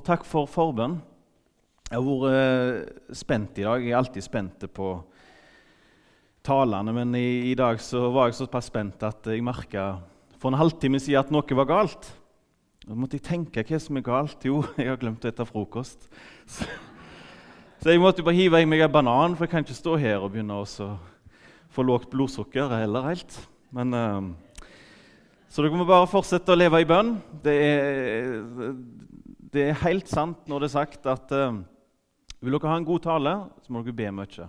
og takk for forbønn. Jeg har vært eh, spent i dag. Jeg er alltid spent på talene, men i, i dag var jeg såpass spent at jeg merka for en halvtime siden at noe var galt. Da måtte jeg tenke hva som er galt. Jo, jeg har glemt å spise frokost. Så, så, jeg måtte bare hive i meg en banan, for jeg kan ikke stå her og begynne å få lågt blodsukker heller helt. Men, uh, så dere må bare fortsette å leve i bønn. Det er, det er helt sant når det er sagt at uh, vil dere ha en god tale, så må dere be mye.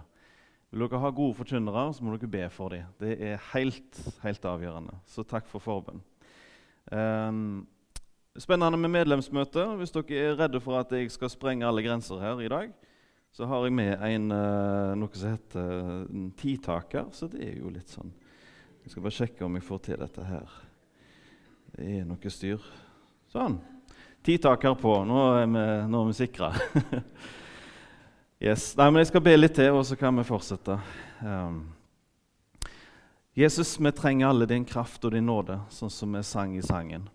Vil dere ha gode forkynnere, så må dere be for dem. Det er helt, helt avgjørende. Så takk for forbønn. Um, spennende med medlemsmøte. Hvis dere er redde for at jeg skal sprenge alle grenser her i dag, så har jeg med en, uh, noe som heter en titaker. Så det er jo litt sånn Jeg skal bare sjekke om jeg får til dette her. Det er noe styr. Sånn taker på. Nå er vi, nå vi sikra. yes. Nei, men jeg skal be litt til, og så kan vi fortsette. Um, Jesus, vi trenger alle din kraft og din nåde, sånn som vi sang i sangen.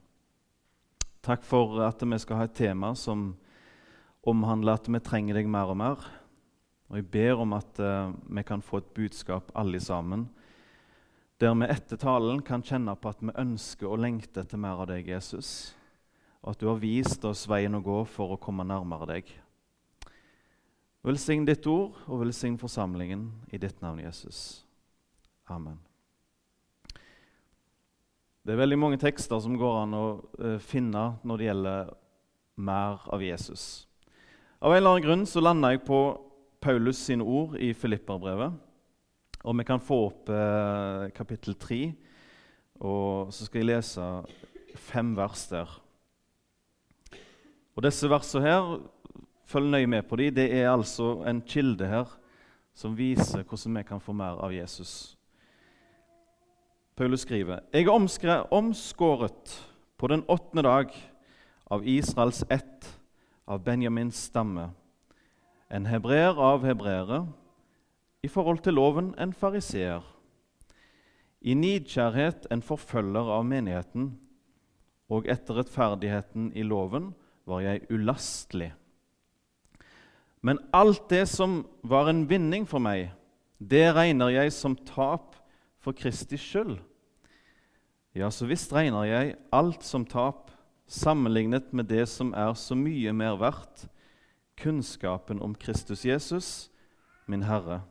Takk for at vi skal ha et tema som omhandler at vi trenger deg mer og mer. Og Jeg ber om at uh, vi kan få et budskap alle sammen, der vi etter talen kan kjenne på at vi ønsker og lengter etter mer av deg, Jesus og at du har vist oss veien å gå for å komme nærmere deg. Velsign ditt ord og velsign forsamlingen i ditt navn, Jesus. Amen. Det er veldig mange tekster som går an å uh, finne når det gjelder mer av Jesus. Av en eller annen grunn så landa jeg på Paulus sine ord i Filipperbrevet. Og vi kan få opp eh, kapittel 3, og så skal jeg lese fem vers der. Og Disse versene her, følg nøye med på dem. Det er altså en kilde her som viser hvordan vi kan få mer av Jesus. Paulus skriver.: Jeg er omskåret på den åttende dag av Israels ett, av Benjamins stamme, en hebreer av hebreere, i forhold til loven en fariseer, i nidkjærhet en forfølger av menigheten, og etter rettferdigheten i loven var jeg ulastelig. Men alt det som var en vinning for meg, det regner jeg som tap for Kristi skyld. Ja, så visst regner jeg alt som tap sammenlignet med det som er så mye mer verdt, kunnskapen om Kristus Jesus, min Herre.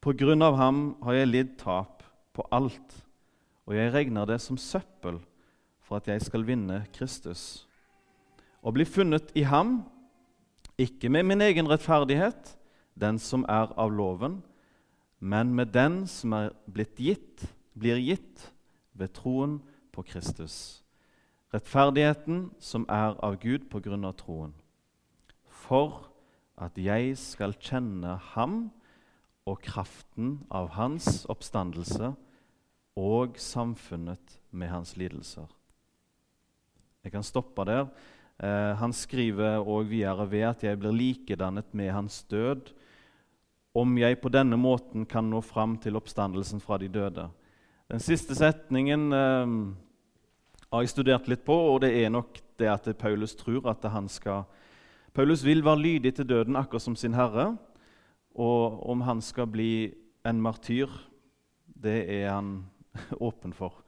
På grunn av ham har jeg lidd tap på alt, og jeg regner det som søppel for at jeg skal vinne Kristus og bli funnet i ham, ikke med min egen rettferdighet, den som er av loven, men med den som er blitt gitt, blir gitt ved troen på Kristus. Rettferdigheten som er av Gud på grunn av troen. For at jeg skal kjenne ham og kraften av hans oppstandelse og samfunnet med hans lidelser. Jeg kan stoppe der. Eh, han skriver òg videre ved at jeg blir likedannet med hans død, om jeg på denne måten kan nå fram til oppstandelsen fra de døde. Den siste setningen eh, har jeg studert litt på, og det er nok det at Paulus tror at han skal Paulus vil være lydig til døden akkurat som sin herre. Og om han skal bli en martyr, det er han åpen for.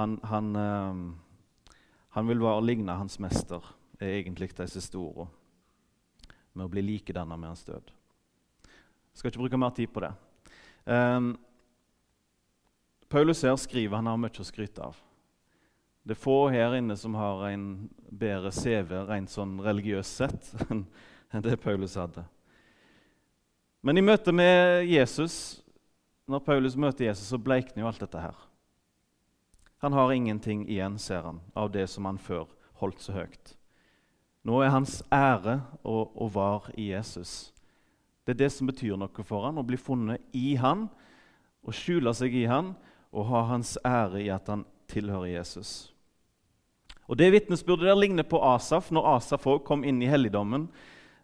Han, han eh, han vil bare ligne hans mester, er egentlig de siste ordene, med å bli likedanna med hans død. Jeg skal ikke bruke mer tid på det. Um, Paulus her skriver han har mye å skryte av. Det er få her inne som har en bedre CV rent sånn religiøst sett enn det Paulus hadde. Men i møte med Jesus, når Paulus møter Jesus, så bleikner jo alt dette her. Han har ingenting igjen, ser han, av det som han før holdt så høyt. Nå er hans ære og, og var i Jesus. Det er det som betyr noe for han, å bli funnet i han, å skjule seg i han og ha hans ære i at han tilhører Jesus. Og Det vitnesbyrdet der ligner på Asaf når Asaf kom inn i helligdommen.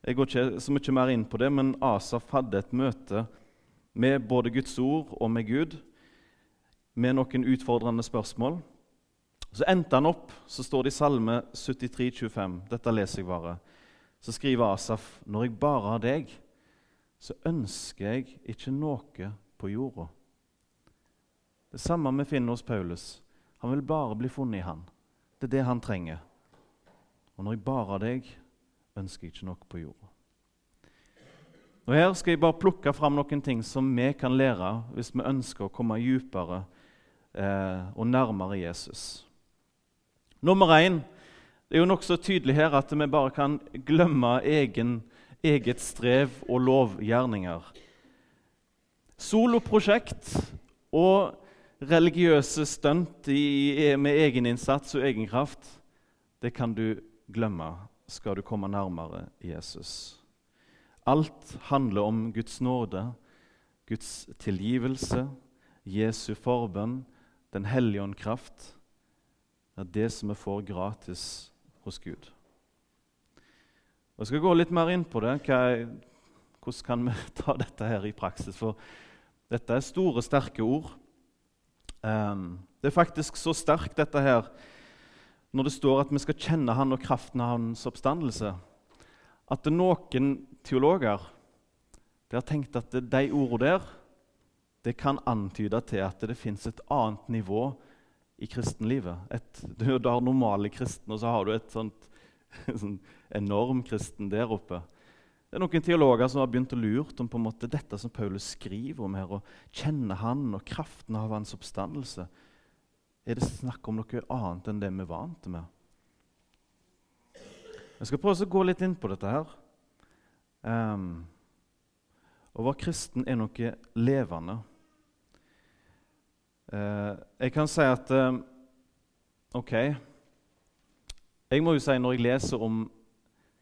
Jeg går ikke så mye mer inn på det, men Asaf hadde et møte med både Guds ord og med Gud med noen utfordrende spørsmål. Så endte han opp, så står det i Salme 73, 25. Dette leser jeg bare. Så skriver Asaf.: Når jeg bare har deg, så ønsker jeg ikke noe på jorda. Det samme vi finner hos Paulus. Han vil bare bli funnet i han. Det er det han trenger. Og når jeg bare har deg, ønsker jeg ikke noe på jorda. Og Her skal jeg bare plukke fram noen ting som vi kan lære hvis vi ønsker å komme dypere eh, og nærmere Jesus. Nummer én det er jo nokså tydelig her at vi bare kan glemme egen, eget strev og lovgjerninger. Soloprosjekt og religiøse stunt med egeninnsats og egenkraft, det kan du glemme skal du komme nærmere Jesus. Alt handler om Guds nåde, Guds tilgivelse, Jesu forbønn, Den hellige ånd kraft. Er det som vi får gratis hos Gud. Jeg skal gå litt mer inn på det. hvordan kan vi ta dette her i praksis? For dette er store, sterke ord. Um, det er faktisk så sterkt, dette her, når det står at vi skal kjenne Han og kraften av Hans oppstandelse, at noen teologer har tenkt at de ordene der det kan antyde til at det fins et annet nivå i kristenlivet. Et, du, har normale kristne, og så har du et sånt, sånn enorm kristen der oppe. Det er noen teologer som har begynt å lure om på en måte dette som Paulus skriver om her, og kjenner han og kraften av hans oppstandelse. Er det snakk om noe annet enn det vi er vant med? Jeg skal prøve å gå litt inn på dette her. Um, å være kristen er noe levende. Uh, jeg kan si at uh, Ok. Jeg må jo si når jeg leser om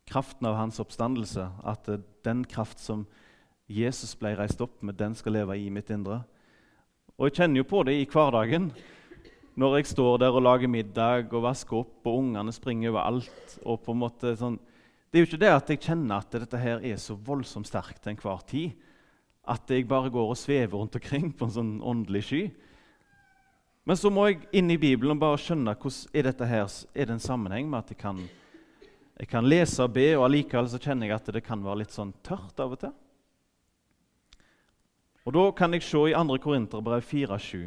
kraften av hans oppstandelse, at uh, den kraft som Jesus ble reist opp med, den skal leve i mitt indre. Og jeg kjenner jo på det i hverdagen. Når jeg står der og lager middag og vasker opp, og ungene springer over alt. og på en måte sånn, Det er jo ikke det at jeg kjenner at dette her er så voldsomt sterkt til enhver tid. At jeg bare går og svever rundt omkring på en sånn åndelig sky. Men så må jeg inn i Bibelen og bare skjønne hvordan dette her, er det en sammenheng med at jeg kan, jeg kan lese og be, og allikevel så kjenner jeg at det kan være litt sånn tørt av og til. Og Da kan jeg se i 2. Korinterbrev 4,7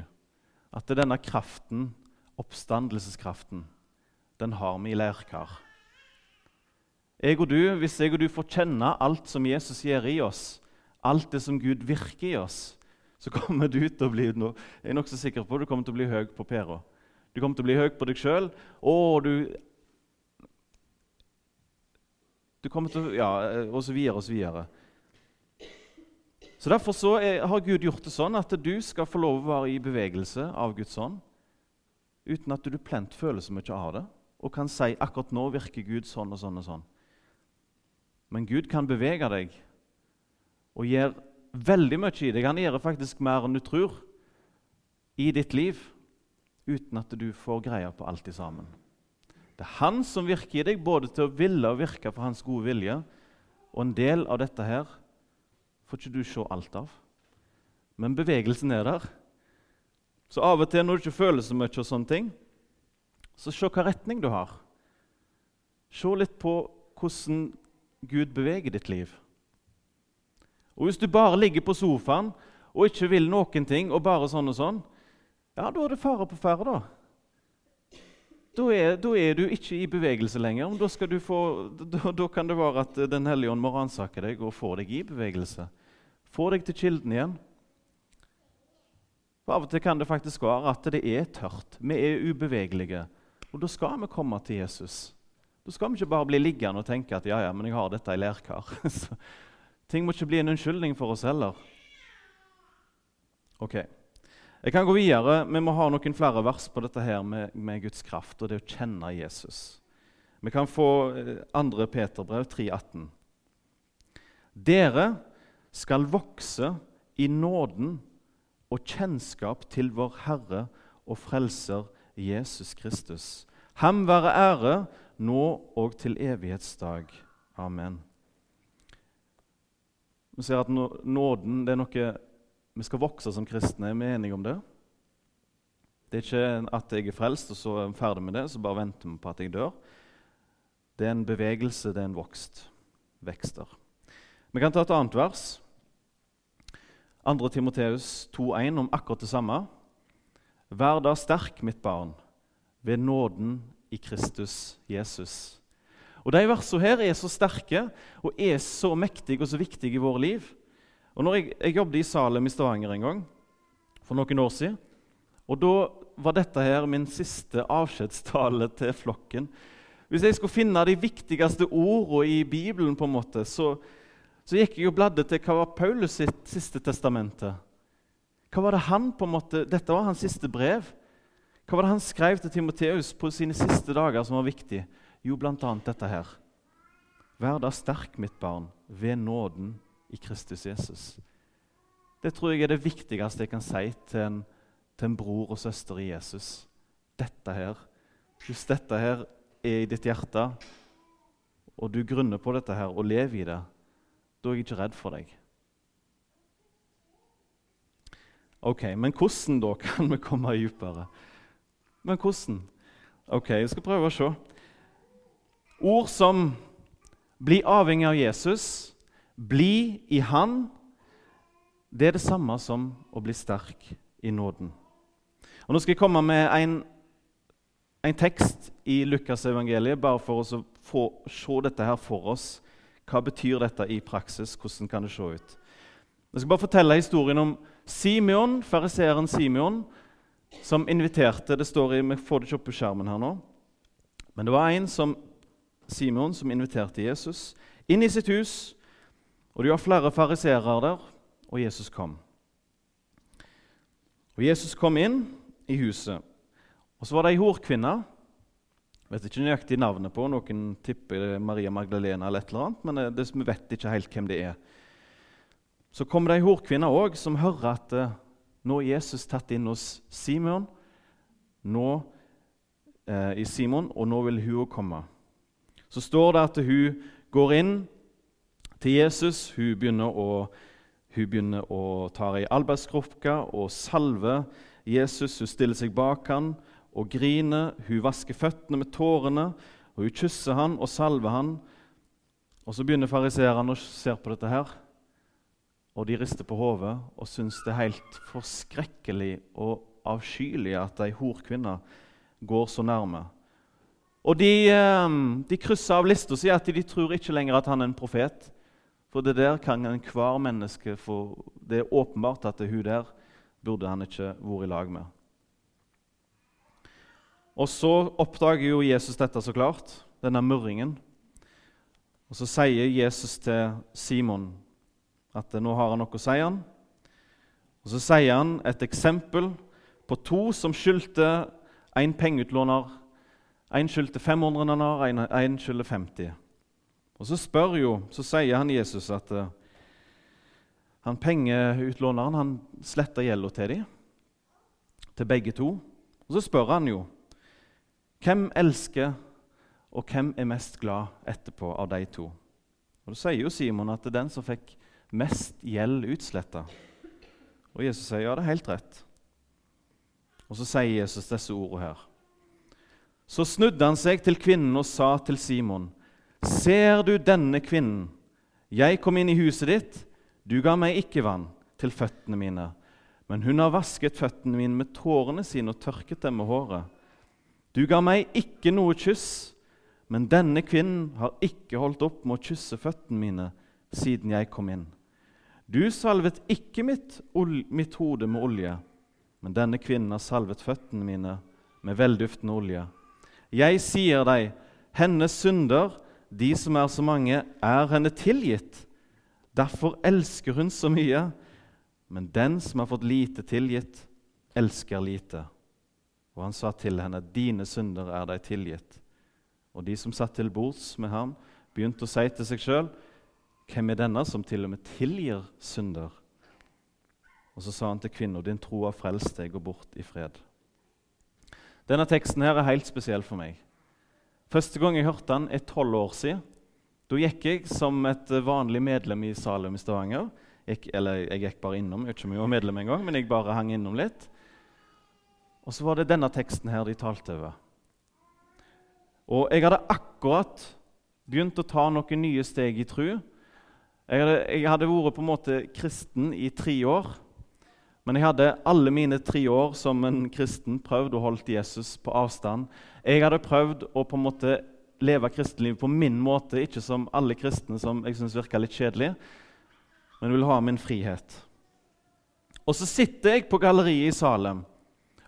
at denne kraften, oppstandelseskraften, den har vi i leirkar. Jeg og du, Hvis jeg og du får kjenne alt som Jesus gjør i oss, alt det som Gud virker i oss, så kommer du til å bli no, jeg er nokså sikker på du kommer til å bli høy på pæra. Du kommer til å bli høy på deg sjøl, og du Du kommer til å Ja, og så videre og så videre. Så Derfor så er, har Gud gjort det sånn at du skal få lov å være i bevegelse av Guds ånd uten at du plent føler så mye av det og kan si akkurat nå virker Gud sånn og sånn og sånn. Men Gud kan bevege deg og gjøre veldig mye i deg. Han gjør faktisk mer enn du tror i ditt liv, uten at du får greie på alt sammen. Det er han som virker i deg, både til å ville og virke for hans gode vilje. Og en del av dette her får ikke du se alt av. Men bevegelsen er der. Så av og til når du ikke føler så mye, og sånne ting, så se hva retning du har. Se litt på hvordan Gud beveger ditt liv. Og Hvis du bare ligger på sofaen og ikke vil noen ting, og bare sånn og sånn, ja, da er det fare på ferde, da. Da er, da er, du ikke i bevegelse lenger. Da, få, da, da kan det være at Den hellige ånd må ransake deg og få deg i bevegelse. Få deg til kilden igjen. For Av og til kan det faktisk være at det er tørt. Vi er ubevegelige. Og da skal vi komme til Jesus. Da skal vi ikke bare bli liggende og tenke at ja, ja, men jeg har dette i lærkar. Ting må ikke bli en unnskyldning for oss heller. Ok, Jeg kan gå videre. Vi må ha noen flere vers på dette her med, med Guds kraft og det å kjenne Jesus. Vi kan få 2. Eh, Peterbrev 3,18. Dere skal vokse i nåden og kjennskap til vår Herre og Frelser Jesus Kristus. Ham være ære nå og til evighetsdag. Amen. Vi ser at nåden det er noe vi skal vokse som kristne. Er vi enige om det? Det er ikke at jeg er frelst, og så er jeg ferdig med det, så bare venter vi på at jeg dør. Det er en bevegelse, det er en vokst. Vekster. Vi kan ta et annet vers. 2. Timoteus 2,1 om akkurat det samme. Vær da sterk, mitt barn, ved nåden i Kristus Jesus. Og De versene her er så sterke og er så mektige og så viktige i våre liv. Og når Jeg, jeg jobbet i Salem i Stavanger en gang for noen år siden. og Da var dette her min siste avskjedstale til flokken. Hvis jeg skulle finne de viktigste ordene i Bibelen, på en måte, så, så gikk jeg og bladde til hva var Paulus sitt siste testamente. Hva var det han på en måte, Dette var hans siste brev. Hva var det han skrev til Timoteus på sine siste dager som var viktig? Jo, bl.a. dette her. Vær da sterk, mitt barn, ved nåden i Kristus Jesus. Det tror jeg er det viktigste jeg kan si til en, til en bror og søster i Jesus. Dette her. Hvis dette her er i ditt hjerte, og du grunner på dette her og lever i det, da er jeg ikke redd for deg. Ok, Men hvordan da kan vi komme dypere? Men hvordan? Ok, Jeg skal prøve å se. Ord som 'bli avhengig av Jesus', 'bli i Han', det er det samme som å bli sterk i nåden. Og Nå skal jeg komme med en, en tekst i Lukasevangeliet, bare for å få se dette her for oss. Hva betyr dette i praksis? Hvordan kan det se ut? Jeg skal bare fortelle historien om Simeon, fariseeren Simeon, som inviterte Det står i, Vi får det ikke opp på skjermen her nå. Men det var en som Simon som inviterte Jesus inn i sitt hus. Og det var flere fariseere der, og Jesus kom. Og Jesus kom inn i huset, og så var det ei horkvinne. Vet ikke nøyaktig navnet på Noen tipper er Maria Magdalena eller et eller annet, men det, vi vet ikke helt hvem det er. Så kom det ei horkvinne òg som hører at eh, nå er Jesus tatt inn hos Simon, nå, eh, i Simon, og nå vil hun komme. Så står det at hun går inn til Jesus. Hun begynner å, hun begynner å ta ei arbeidskrukka og salve Jesus. Hun stiller seg bak han og griner. Hun vasker føttene med tårene. og Hun kysser han og salver han. Og Så begynner fariseerne å se på dette her. Og de rister på hodet og syns det er helt forskrekkelig og avskyelig at ei horkvinne går så nærme. Og de, ehm, de krysser av lista si at de tror ikke lenger at han er en profet. For det der kan enhver menneske få Det er åpenbart at det er hun der burde han ikke vært i lag med. Og så oppdager jo Jesus dette, så klart, denne murringen. Og så sier Jesus til Simon at nå har han noe å si han. Og Så sier han et eksempel på to som skyldte en pengeutlåner. En skyldte 500 denar, en skylder 50. Og Så spør jo, så sier han Jesus at uh, han pengeutlåneren han sletter gjelda til dem, til begge to. Og Så spør han jo hvem elsker og hvem er mest glad etterpå av de to. Og Da sier jo Simon at det er den som fikk mest gjeld utsletta. Og Jesus sier ja, det er helt rett. Og så sier Jesus disse ordene her. Så snudde han seg til kvinnen og sa til Simon.: Ser du denne kvinnen? Jeg kom inn i huset ditt. Du ga meg ikke vann til føttene mine, men hun har vasket føttene mine med tårene sine og tørket dem med håret. Du ga meg ikke noe kyss, men denne kvinnen har ikke holdt opp med å kysse føttene mine siden jeg kom inn. Du salvet ikke mitt, mitt hode med olje, men denne kvinnen har salvet føttene mine med velduftende olje. Jeg sier deg, hennes synder, de som er så mange, er henne tilgitt. Derfor elsker hun så mye. Men den som har fått lite tilgitt, elsker lite. Og han sa til henne, dine synder er deg tilgitt. Og de som satt til bords med ham, begynte å si til seg sjøl, hvem er denne som til og med tilgir synder? Og så sa han til kvinna, din tro har frelst deg, gå bort i fred. Denne teksten her er helt spesiell for meg. Første gang jeg hørte den, er tolv år siden. Da gikk jeg som et vanlig medlem i Salem i Stavanger. Jeg, eller jeg gikk bare innom. Jeg er ikke var medlem engang, men jeg bare hang innom litt. Og så var det denne teksten her de talte over. Og jeg hadde akkurat begynt å ta noen nye steg i tru. Jeg hadde, jeg hadde vært på en måte kristen i tre år. Men jeg hadde alle mine tre år som en kristen prøvd å holde Jesus på avstand. Jeg hadde prøvd å på en måte leve kristenlivet på min måte, ikke som alle kristne som jeg syns virka litt kjedelig, men ville ha min frihet. Og så sitter jeg på galleriet i Salem,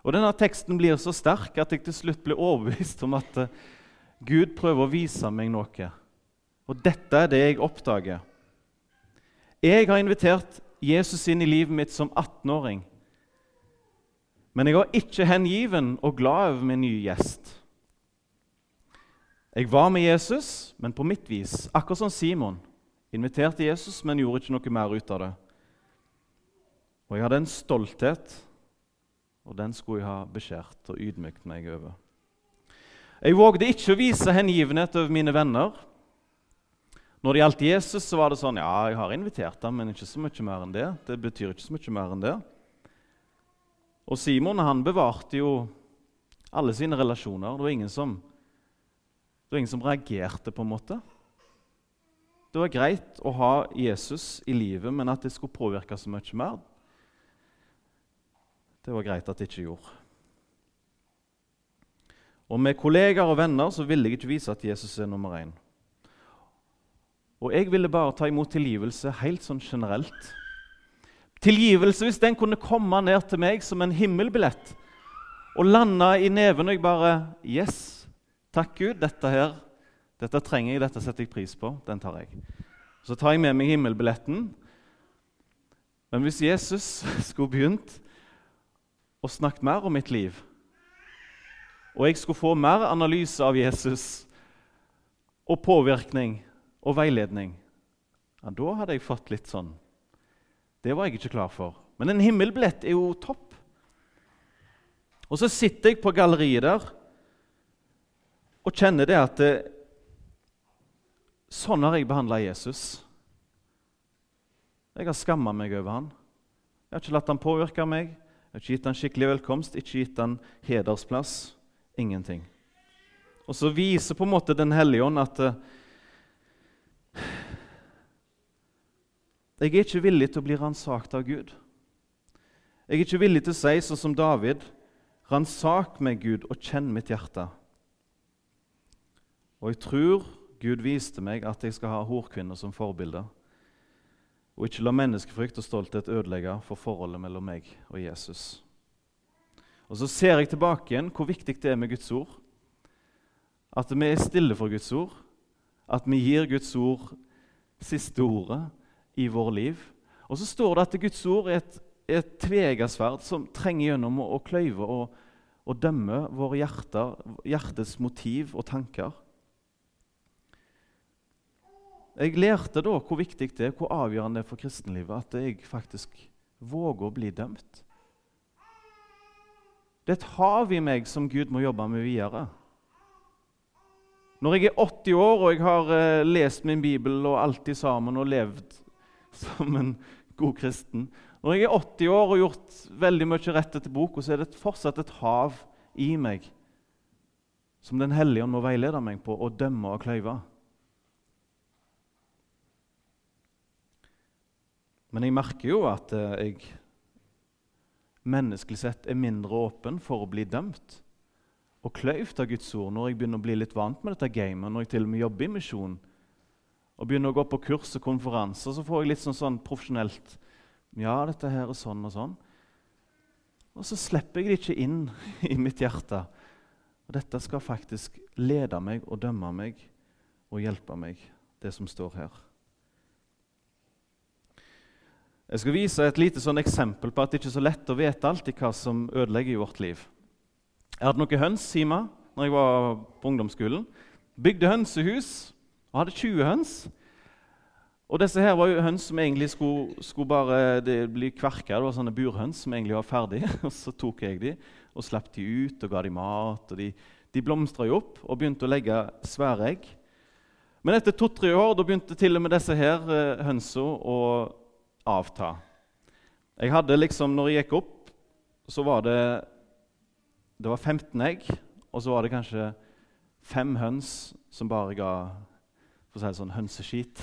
og denne teksten blir så sterk at jeg til slutt blir overbevist om at eh, Gud prøver å vise meg noe. Og dette er det jeg oppdager. Jeg har invitert Jesus inn i livet mitt som 18-åring. Men jeg var ikke hengiven og glad over min nye gjest. Jeg var med Jesus, men på mitt vis, akkurat som Simon. Inviterte Jesus, men gjorde ikke noe mer ut av det. Og jeg hadde en stolthet, og den skulle jeg ha beskjært og ydmykt meg over. Jeg vågde ikke å vise hengivenhet over mine venner. Når det gjaldt Jesus, så var det sånn Ja, jeg har invitert ham, men ikke så mye mer enn det. Det betyr ikke så mye mer enn det. Og Simon han bevarte jo alle sine relasjoner. Det var ingen som, det var ingen som reagerte, på en måte. Det var greit å ha Jesus i livet, men at det skulle påvirke så mye mer, det var greit at det ikke gjorde. Og med kollegaer og venner så ville jeg ikke vise at Jesus er nummer én. Og jeg ville bare ta imot tilgivelse helt sånn generelt. Tilgivelse hvis den kunne komme ned til meg som en himmelbillett og lande i neven, og jeg bare Yes, takk Gud, dette her, dette trenger jeg, dette setter jeg pris på. Den tar jeg. Så tar jeg med meg himmelbilletten. Men hvis Jesus skulle begynt å snakke mer om mitt liv, og jeg skulle få mer analyse av Jesus og påvirkning og veiledning, ja, da hadde jeg fått litt sånn Det var jeg ikke klar for. Men en himmelbillett er jo topp. Og så sitter jeg på galleriet der og kjenner det at det, Sånn har jeg behandla Jesus. Jeg har skamma meg over han. Jeg har ikke latt han påvirke meg. Jeg har ikke gitt han skikkelig velkomst, ikke gitt han hedersplass. Ingenting. Og så viser på en måte Den hellige ånd at Jeg er ikke villig til å bli ransakt av Gud. Jeg er ikke villig til å si sånn som David.: Ransak meg, Gud, og kjenn mitt hjerte. Og jeg tror Gud viste meg at jeg skal ha horkvinner som forbilde, og ikke la menneskefrykt og stolthet ødelegge for forholdet mellom meg og Jesus. Og Så ser jeg tilbake igjen hvor viktig det er med Guds ord. At vi er stille for Guds ord, at vi gir Guds ord siste ordet i vår liv. Og så står det at Guds ord er et, et tvegasverd som trenger gjennom å, å kløyve og, og dømme våre hjerter, hjertets motiv og tanker. Jeg lærte da hvor viktig det er, hvor avgjørende det er for kristenlivet at jeg faktisk våger å bli dømt. Det er et hav i meg som Gud må jobbe med videre. Når jeg er 80 år og jeg har eh, lest min bibel og alltid sammen og levd som en god kristen. Når jeg er 80 år og gjort veldig mye rett etter boka, så er det fortsatt et hav i meg som Den hellige ånd må veilede meg på å dømme og kløyve. Men jeg merker jo at eh, jeg menneskelig sett er mindre åpen for å bli dømt og kløyvd av Guds ord når jeg begynner å bli litt vant med dette gamet, når jeg til og med jobber i misjon og begynner å gå på kurs og konferanser, så får jeg litt sånn, sånn profesjonelt Ja, dette her er sånn og sånn. Og så slipper jeg det ikke inn i mitt hjerte. Og dette skal faktisk lede meg og dømme meg og hjelpe meg, det som står her. Jeg skal vise et lite sånn eksempel på at det ikke er så lett å vite alltid hva som ødelegger i vårt liv. Jeg hadde noen høns hjemme når jeg var på ungdomsskolen. Bygde hønsehus og hadde 20 høns. Og disse her var jo høns som egentlig skulle, skulle bare bli kverka. Det var sånne burhøns som egentlig var ferdige. Og så tok jeg de og slapp de ut og ga de mat. og De, de blomstra jo opp og begynte å legge svære egg. Men etter to-tre år da begynte til og med disse her eh, hønsa å avta. Jeg hadde liksom, når jeg gikk opp, så var det det var 15 egg, og så var det kanskje fem høns som bare ga for å si det sånn, hønseskit.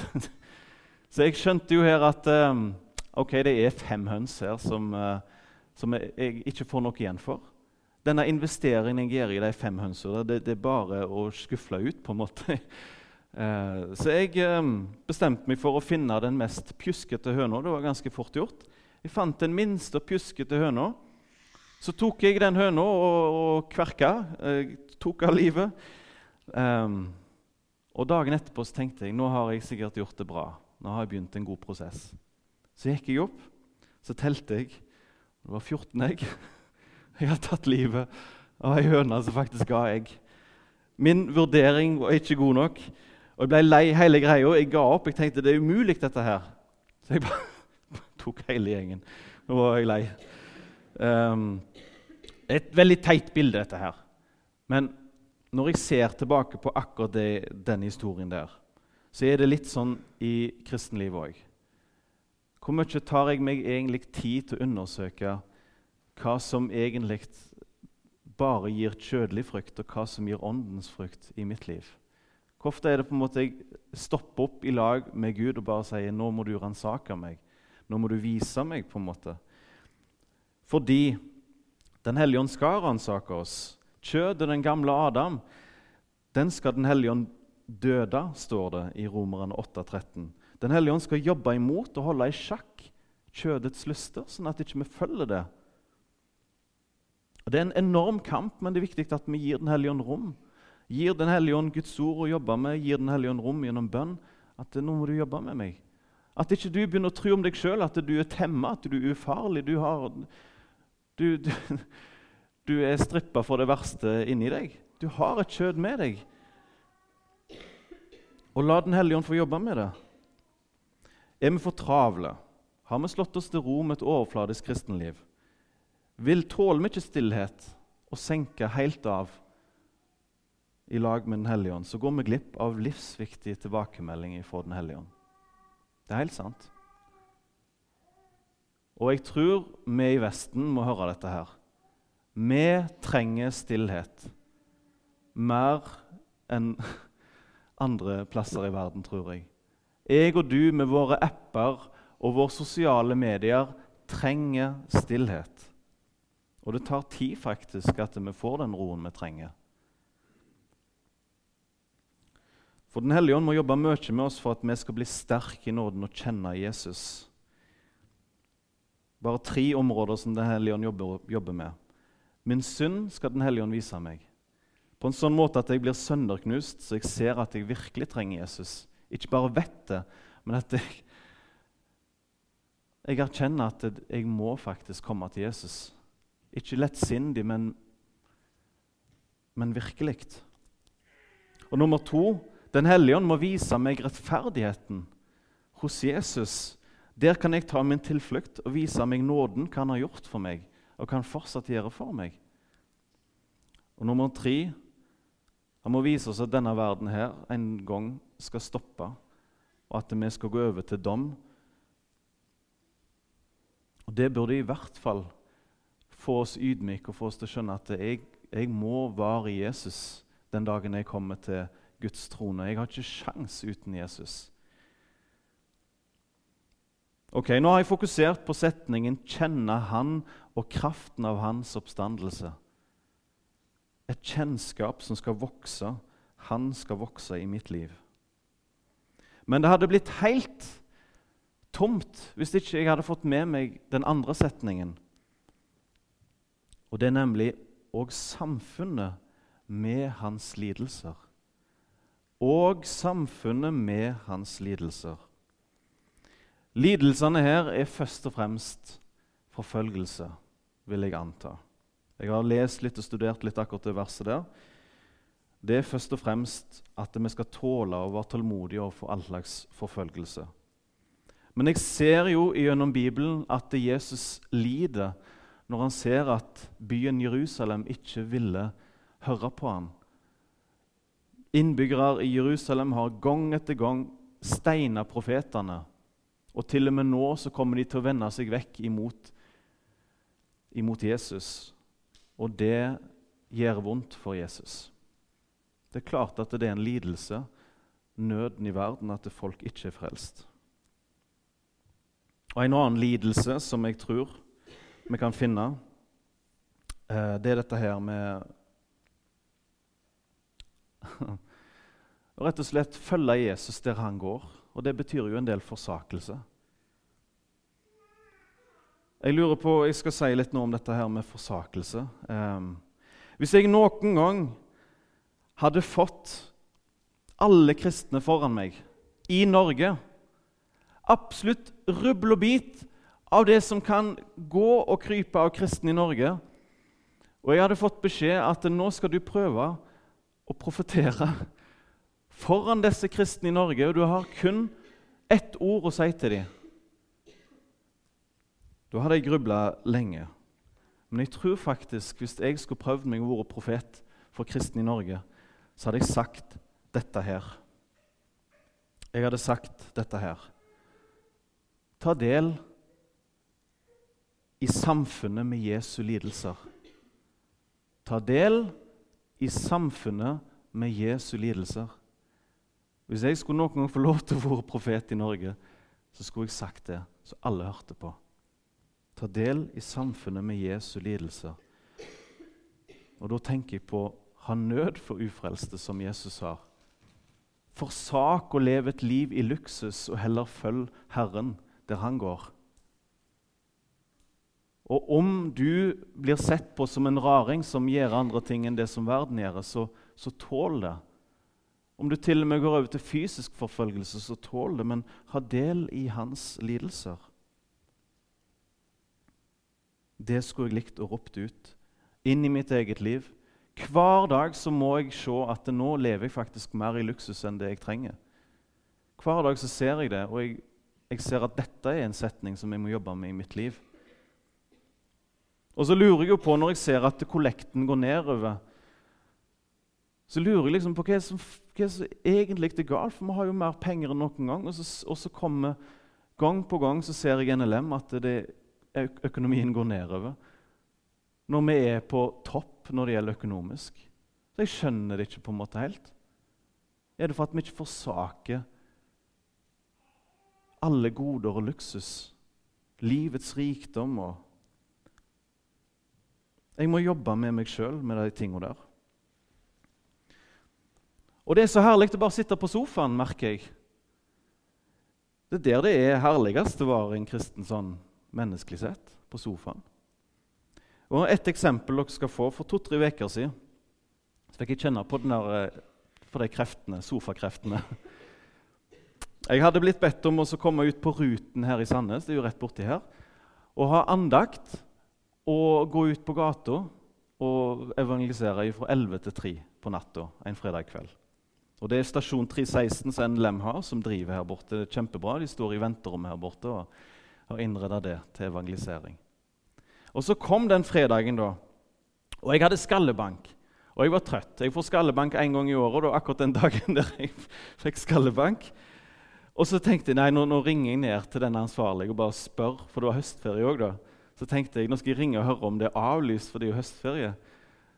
så jeg skjønte jo her at um, ok, det er fem høns her som, uh, som jeg, ikke får noe igjen for. Denne investeringen jeg gjør i de fem hønsene, det, det, er bare å skufle ut. på en måte. uh, så jeg um, bestemte meg for å finne den mest pjuskete høna. Det var ganske fort gjort. Jeg fant den minste pjuskete høna. Så tok jeg den høna og, og kverka. Jeg tok av livet. Um, og Dagen etterpå så tenkte jeg nå har jeg sikkert gjort det bra. Nå har jeg begynt en god prosess. Så gikk jeg opp, så telte jeg. Det var 14 egg. Jeg har tatt livet av ei høne som faktisk ga egg. Min vurdering var ikke god nok. Og Jeg ble lei hele greia. Jeg ga opp. Jeg tenkte det er umulig, dette her. Så jeg bare tok hele gjengen. Nå var jeg lei. Um, et veldig teit bilde, dette her. Men når jeg ser tilbake på akkurat det, den historien der, så er det litt sånn i kristenlivet òg. Hvor mye tar jeg meg egentlig tid til å undersøke hva som egentlig bare gir kjødelig frukt, og hva som gir åndens frukt i mitt liv? Hvor ofte er det på en måte jeg stopper opp i lag med Gud og bare sier nå må du ransake meg, nå må du vise meg? på en måte. Fordi Den hellige ånd skal ransake oss. Kjødet, den gamle Adam, den skal Den hellige ånd døde, står det i Romerne 8,13. Den hellige ånd skal jobbe imot og holde i sjakk kjødets lyster, sånn at ikke vi ikke følger det. Og Det er en enorm kamp, men det er viktig at vi gir Den hellige ånd rom. Gir Den hellige ånd Guds ord å jobbe med, gir Den hellige ånd rom gjennom bønn. At nå må du jobbe med meg. At ikke du begynner å tro om deg sjøl at du er temma, at du er ufarlig. Du, har, du, du, du er strippa for det verste inni deg. Du har et kjød med deg. Og la Den hellige ånd få jobbe med det. Er vi for travle? Har vi slått oss til ro med et overfladisk kristenliv? Vil tåle ikke stillhet og senke helt av i lag med Den hellige ånd, så går vi glipp av livsviktige tilbakemeldinger fra Den hellige ånd. Det er helt sant. Og jeg tror vi i Vesten må høre dette her. Vi trenger stillhet mer enn andre plasser i verden, tror jeg. Jeg og du med våre apper og våre sosiale medier trenger stillhet. Og det tar tid faktisk at vi får den roen vi trenger. For Den hellige ånd må jobbe mye med oss for at vi skal bli sterke i nåden og kjenne Jesus. Bare tre områder som Den hellige ånd jobber, jobber med. Min synd skal Den hellige ånd vise meg. På en sånn måte at jeg blir sønderknust, så jeg ser at jeg virkelig trenger Jesus. Ikke bare vet det, men at jeg, jeg erkjenner at jeg må faktisk komme til Jesus. Ikke lettsindig, men, men virkelig. Og nummer to Den hellige ånd må vise meg rettferdigheten hos Jesus. Der kan jeg ta min tilflukt og vise meg nåden, hva han har gjort for meg, og hva han fortsatt gjøre for meg. Og nummer tre han må vise oss at denne verden her en gang skal stoppe, og at vi skal gå over til dom. Og Det burde i hvert fall få oss ydmyke og få oss til å skjønne at jeg, jeg må være i Jesus den dagen jeg kommer til Guds trone. Jeg har ikke sjans uten Jesus. Ok, Nå har jeg fokusert på setningen 'kjenne Han' og kraften av Hans oppstandelse et kjennskap som skal vokse. Han skal vokse i mitt liv. Men det hadde blitt helt tomt hvis ikke jeg hadde fått med meg den andre setningen. Og det er nemlig og samfunnet med hans lidelser. Og samfunnet med hans lidelser. Lidelsene her er først og fremst forfølgelse, vil jeg anta. Jeg har lest litt og studert litt akkurat det verset der. Det er først og fremst at vi skal tåle å være tålmodige overfor all slags forfølgelse. Men jeg ser jo gjennom Bibelen at Jesus lider når han ser at byen Jerusalem ikke ville høre på ham. Innbyggere i Jerusalem har gang etter gang steina profetene. Og til og med nå så kommer de til å vende seg vekk imot, imot Jesus. Og det gjør vondt for Jesus. Det er klart at det er en lidelse, nøden i verden, at folk ikke er frelst. Og En annen lidelse som jeg tror vi kan finne, eh, det er dette her med rett og slett følge Jesus der han går. Og det betyr jo en del forsakelse. Jeg lurer på, jeg skal si litt nå om dette her med forsakelse. Eh, hvis jeg noen gang hadde fått alle kristne foran meg i Norge Absolutt rubbel og bit av det som kan gå og krype av kristne i Norge. Og jeg hadde fått beskjed at nå skal du prøve å profetere foran disse kristne i Norge, og du har kun ett ord å si til dem. Da hadde jeg grubla lenge. Men jeg tror faktisk hvis jeg skulle prøvd meg å være profet for kristne i Norge, så hadde jeg sagt dette her. Jeg hadde sagt dette her. Ta del i samfunnet med Jesu lidelser. Ta del i samfunnet med Jesu lidelser. Hvis jeg skulle noen gang få lov til å være profet i Norge, så skulle jeg sagt det, så alle hørte på ta del i samfunnet med Jesu lidelser. Og Da tenker jeg på ha nød for ufrelste, som Jesus har. Forsak å leve et liv i luksus, og heller følg Herren der han går. Og om du blir sett på som en raring som gjør andre ting enn det som verden gjør, så, så tål det. Om du til og med går over til fysisk forfølgelse, så tål det, men ha del i hans lidelser. Det skulle jeg likt å ropt ut inn i mitt eget liv. Hver dag så må jeg se at nå lever jeg faktisk mer i luksus enn det jeg trenger. Hver dag så ser jeg det, og jeg, jeg ser at dette er en setning som jeg må jobbe med i mitt liv. Og så lurer jeg jo på, når jeg ser at kollekten går nedover, så lurer jeg liksom på hva som, hva som egentlig er galt, for vi har jo mer penger enn noen gang. Og så, og så kommer gang på gang så ser jeg NLM at det økonomien går nedover. Når vi er på topp når det gjelder økonomisk. Så Jeg skjønner det ikke på en måte helt. Er det for at vi ikke forsaker alle goder og luksus, livets rikdom og Jeg må jobbe med meg sjøl med de tingene der. Og det er så herlig å bare sitte på sofaen, merker jeg. Det er der det er herligst å være en kristen sånn menneskelig sett, på sofaen. Og Et eksempel dere skal få. For to-tre uker siden så fikk jeg kjenne på den der, eh, for de kreftene, sofakreftene. Jeg hadde blitt bedt om å komme ut på Ruten her i Sandnes, det er jo rett borti her, og ha andakt og gå ut på gata og evangelisere fra 11 til 3 på natta en fredag kveld. Og Det er stasjon 316 som NLM har, som driver her borte. Det er kjempebra. De står i venterommet her borte. og har innreda det til evangelisering. Og Så kom den fredagen, da, og jeg hadde skallebank. Og jeg var trøtt. Jeg får skallebank én gang i året, og akkurat den dagen der jeg fikk skallebank. Og så tenkte jeg nei, nå, nå ringer jeg ned til den ansvarlige og bare spør, for det var høstferie òg, da. Så tenkte jeg nå skal jeg ringe og høre om det er avlyst, for det er jo høstferie.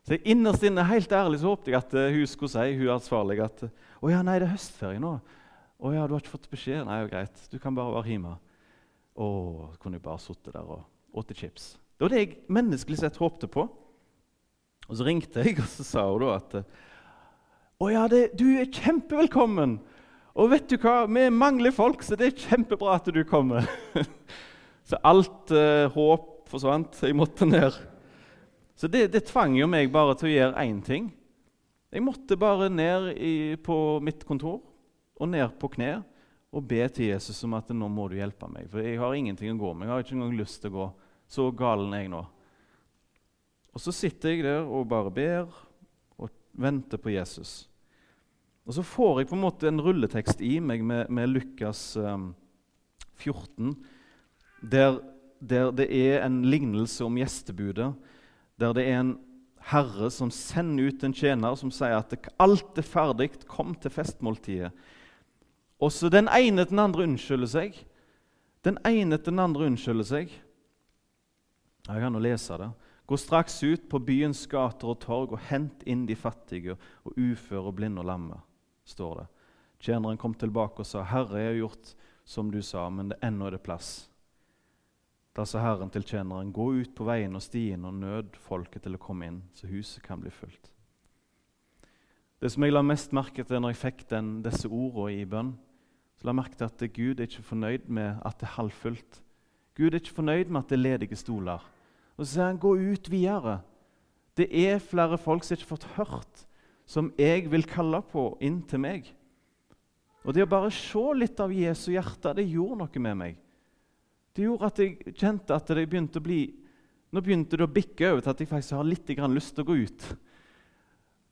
Så jeg innerst inne, helt ærlig, så håpte jeg at uh, hun skulle si, hun ansvarlige, at å ja, nei, det er høstferie nå. Å ja, du har ikke fått beskjed? Nei, jo greit. Du kan bare være hjemme. Å, kunne jeg bare sittet der og spist chips. Det var det jeg menneskelig sett håpte på. Og Så ringte jeg, og så sa hun da at Å ja, det, du er kjempevelkommen! Og vet du hva, vi mangler folk, så det er kjempebra at du kommer. så alt eh, håp forsvant. Jeg måtte ned. Så det, det, tvang jo meg bare til å gjøre én ting. Jeg måtte bare ned i, på mitt kontor og ned på kne og be til Jesus om at nå må du hjelpe meg. For jeg har ingenting å gå med. Jeg har ikke engang lyst til å gå. Så galen er jeg nå. Og så sitter jeg der og bare ber og venter på Jesus. Og så får jeg på en måte en rulletekst i meg med, med Lukas um, 14, der, der, det er en lignelse om gjestebudet. Der det er en herre som sender ut en tjener som sier at alt er ferdig, kom til festmåltidet. Og så den ene til den andre unnskylder seg. Den ene til den andre unnskylder seg. Jeg kan jo lese det. Gå straks ut på byens gater og torg og hent inn de fattige og uføre og blinde og lamme, står det. Tjeneren kom tilbake og sa, 'Herre, jeg har gjort som du sa, men det ennå er det plass.' Da sa Herren til tjeneren, 'Gå ut på veien og stien og nød folket til å komme inn, så huset kan bli fullt.' Det som jeg la mest merke til når jeg fikk den, disse ordene i bønn, så la merke til at Gud er ikke fornøyd med at det er halvfullt. Gud er ikke fornøyd med at det er ledige stoler. Og så sier han, 'Gå ut videre'. Det er flere folk som ikke har fått hørt, som jeg vil kalle på inn til meg. Og Det å bare se litt av Jesu hjerte, det gjorde noe med meg. Det gjorde at jeg kjente at det begynte å bli Nå begynte det å bikke over til at jeg faktisk har litt lyst til å gå ut.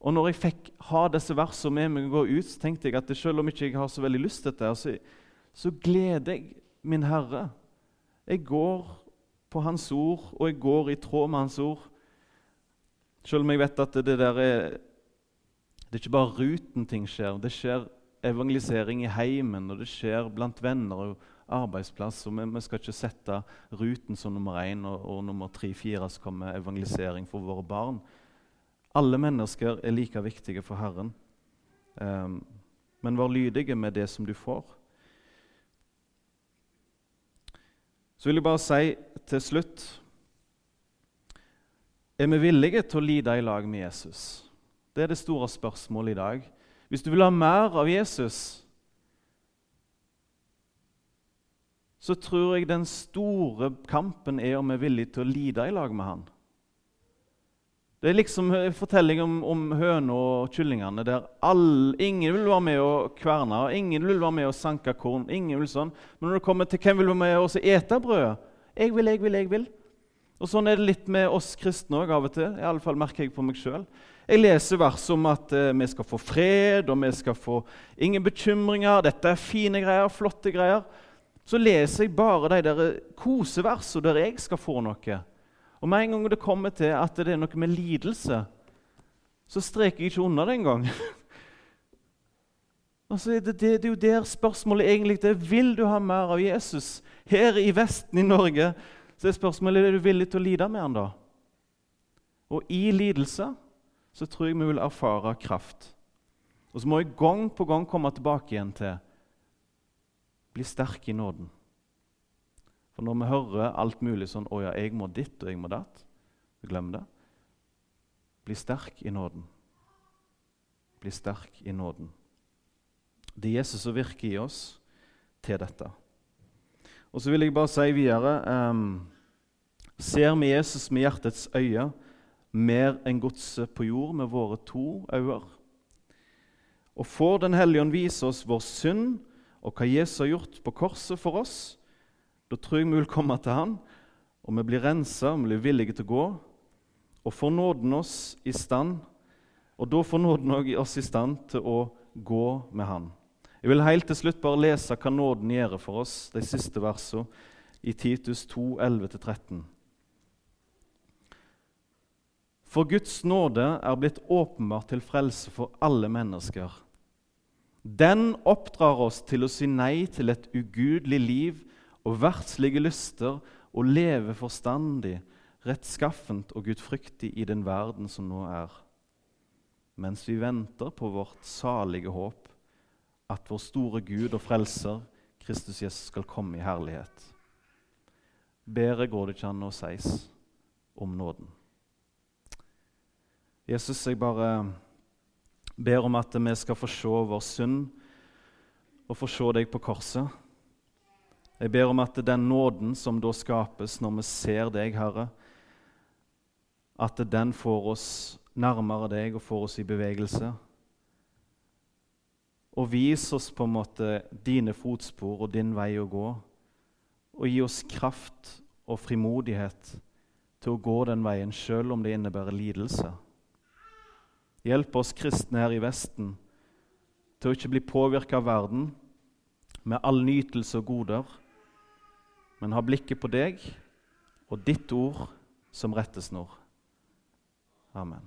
Og når jeg fikk ha disse versene med meg og gå ut, så tenkte jeg at selv om ikke jeg har så veldig lyst til dette, så, så gleder jeg min Herre. Jeg går på Hans ord, og jeg går i tråd med Hans ord. Selv om jeg vet at det der er Det er ikke bare ruten ting skjer. Det skjer evangelisering i heimen, og det skjer blant venner og arbeidsplass. og Vi, vi skal ikke sette ruten som nummer én, og, og nummer tre-fire så kommer evangelisering for våre barn. Alle mennesker er like viktige for Herren. Um, men vær lydige med det som du får. Så vil jeg bare si til slutt Er vi villige til å lide i lag med Jesus? Det er det store spørsmålet i dag. Hvis du vil ha mer av Jesus, så tror jeg den store kampen er om vi er villige til å lide i lag med han. Det er liksom en fortelling om, om høna og kyllingene der all, ingen vil være med å kverne, og ingen vil være med å sanke korn. ingen vil sånn. Men når det kommer til hvem vil være med å ete brødet Jeg vil, jeg vil, jeg vil. Og Sånn er det litt med oss kristne òg av og til. I alle fall merker jeg på meg sjøl. Jeg leser vers om at eh, vi skal få fred, og vi skal få ingen bekymringer. Dette er fine greier, flotte greier. Så leser jeg bare de der koseversene der jeg skal få noe. Og med en gang det kommer til at det er noe med lidelse, så streker jeg ikke unna det engang. altså, det, det, det, er jo der spørsmålet egentlig er. Vil du ha mer av Jesus? Her i Vesten i Norge så er spørsmålet er du villig til å lide med han da. Og i lidelse så tror jeg vi vil erfare kraft. Og så må jeg gang på gang komme tilbake igjen til bli sterk i nåden. For når vi hører alt mulig sånn 'Å ja, jeg må ditt, og jeg må datt', glem det. Bli sterk i nåden. Bli sterk i nåden. Det er Jesus som virker i oss til dette. Og så vil jeg bare si videre um, Ser vi Jesus med hjertets øye mer enn godset på jord med våre to øyne? Og får Den hellige ånd vise oss vår synd og hva Jesus har gjort på korset for oss, da tror jeg vi vil komme til Han, og vi blir rensa, vi blir villige til å gå. Og får nåden oss i stand, og da får nåden oss i stand til å gå med Han. Jeg vil helt til slutt bare lese hva nåden gjør for oss, de siste versene i Titus 2, 11-13. For Guds nåde er blitt åpenbart til frelse for alle mennesker. Den oppdrar oss til å si nei til et ugudelig liv og verdslige lyster og leve forstandig, rettskaffent og gudfryktig i den verden som nå er, mens vi venter på vårt salige håp, at vår store Gud og Frelser, Kristus Jesus, skal komme i herlighet. Bedre går det ikke an å sies om nåden. Jesus, jeg bare ber om at vi skal få se vår synd og få se deg på korset. Jeg ber om at den nåden som da skapes når vi ser deg, Herre, at den får oss nærmere deg og får oss i bevegelse. Og vis oss på en måte dine fotspor og din vei å gå. Og gi oss kraft og frimodighet til å gå den veien sjøl om det innebærer lidelse. Hjelp oss kristne her i Vesten til å ikke bli påvirka av verden med all nytelse og goder, men ha blikket på deg og ditt ord som rettesnor. Amen.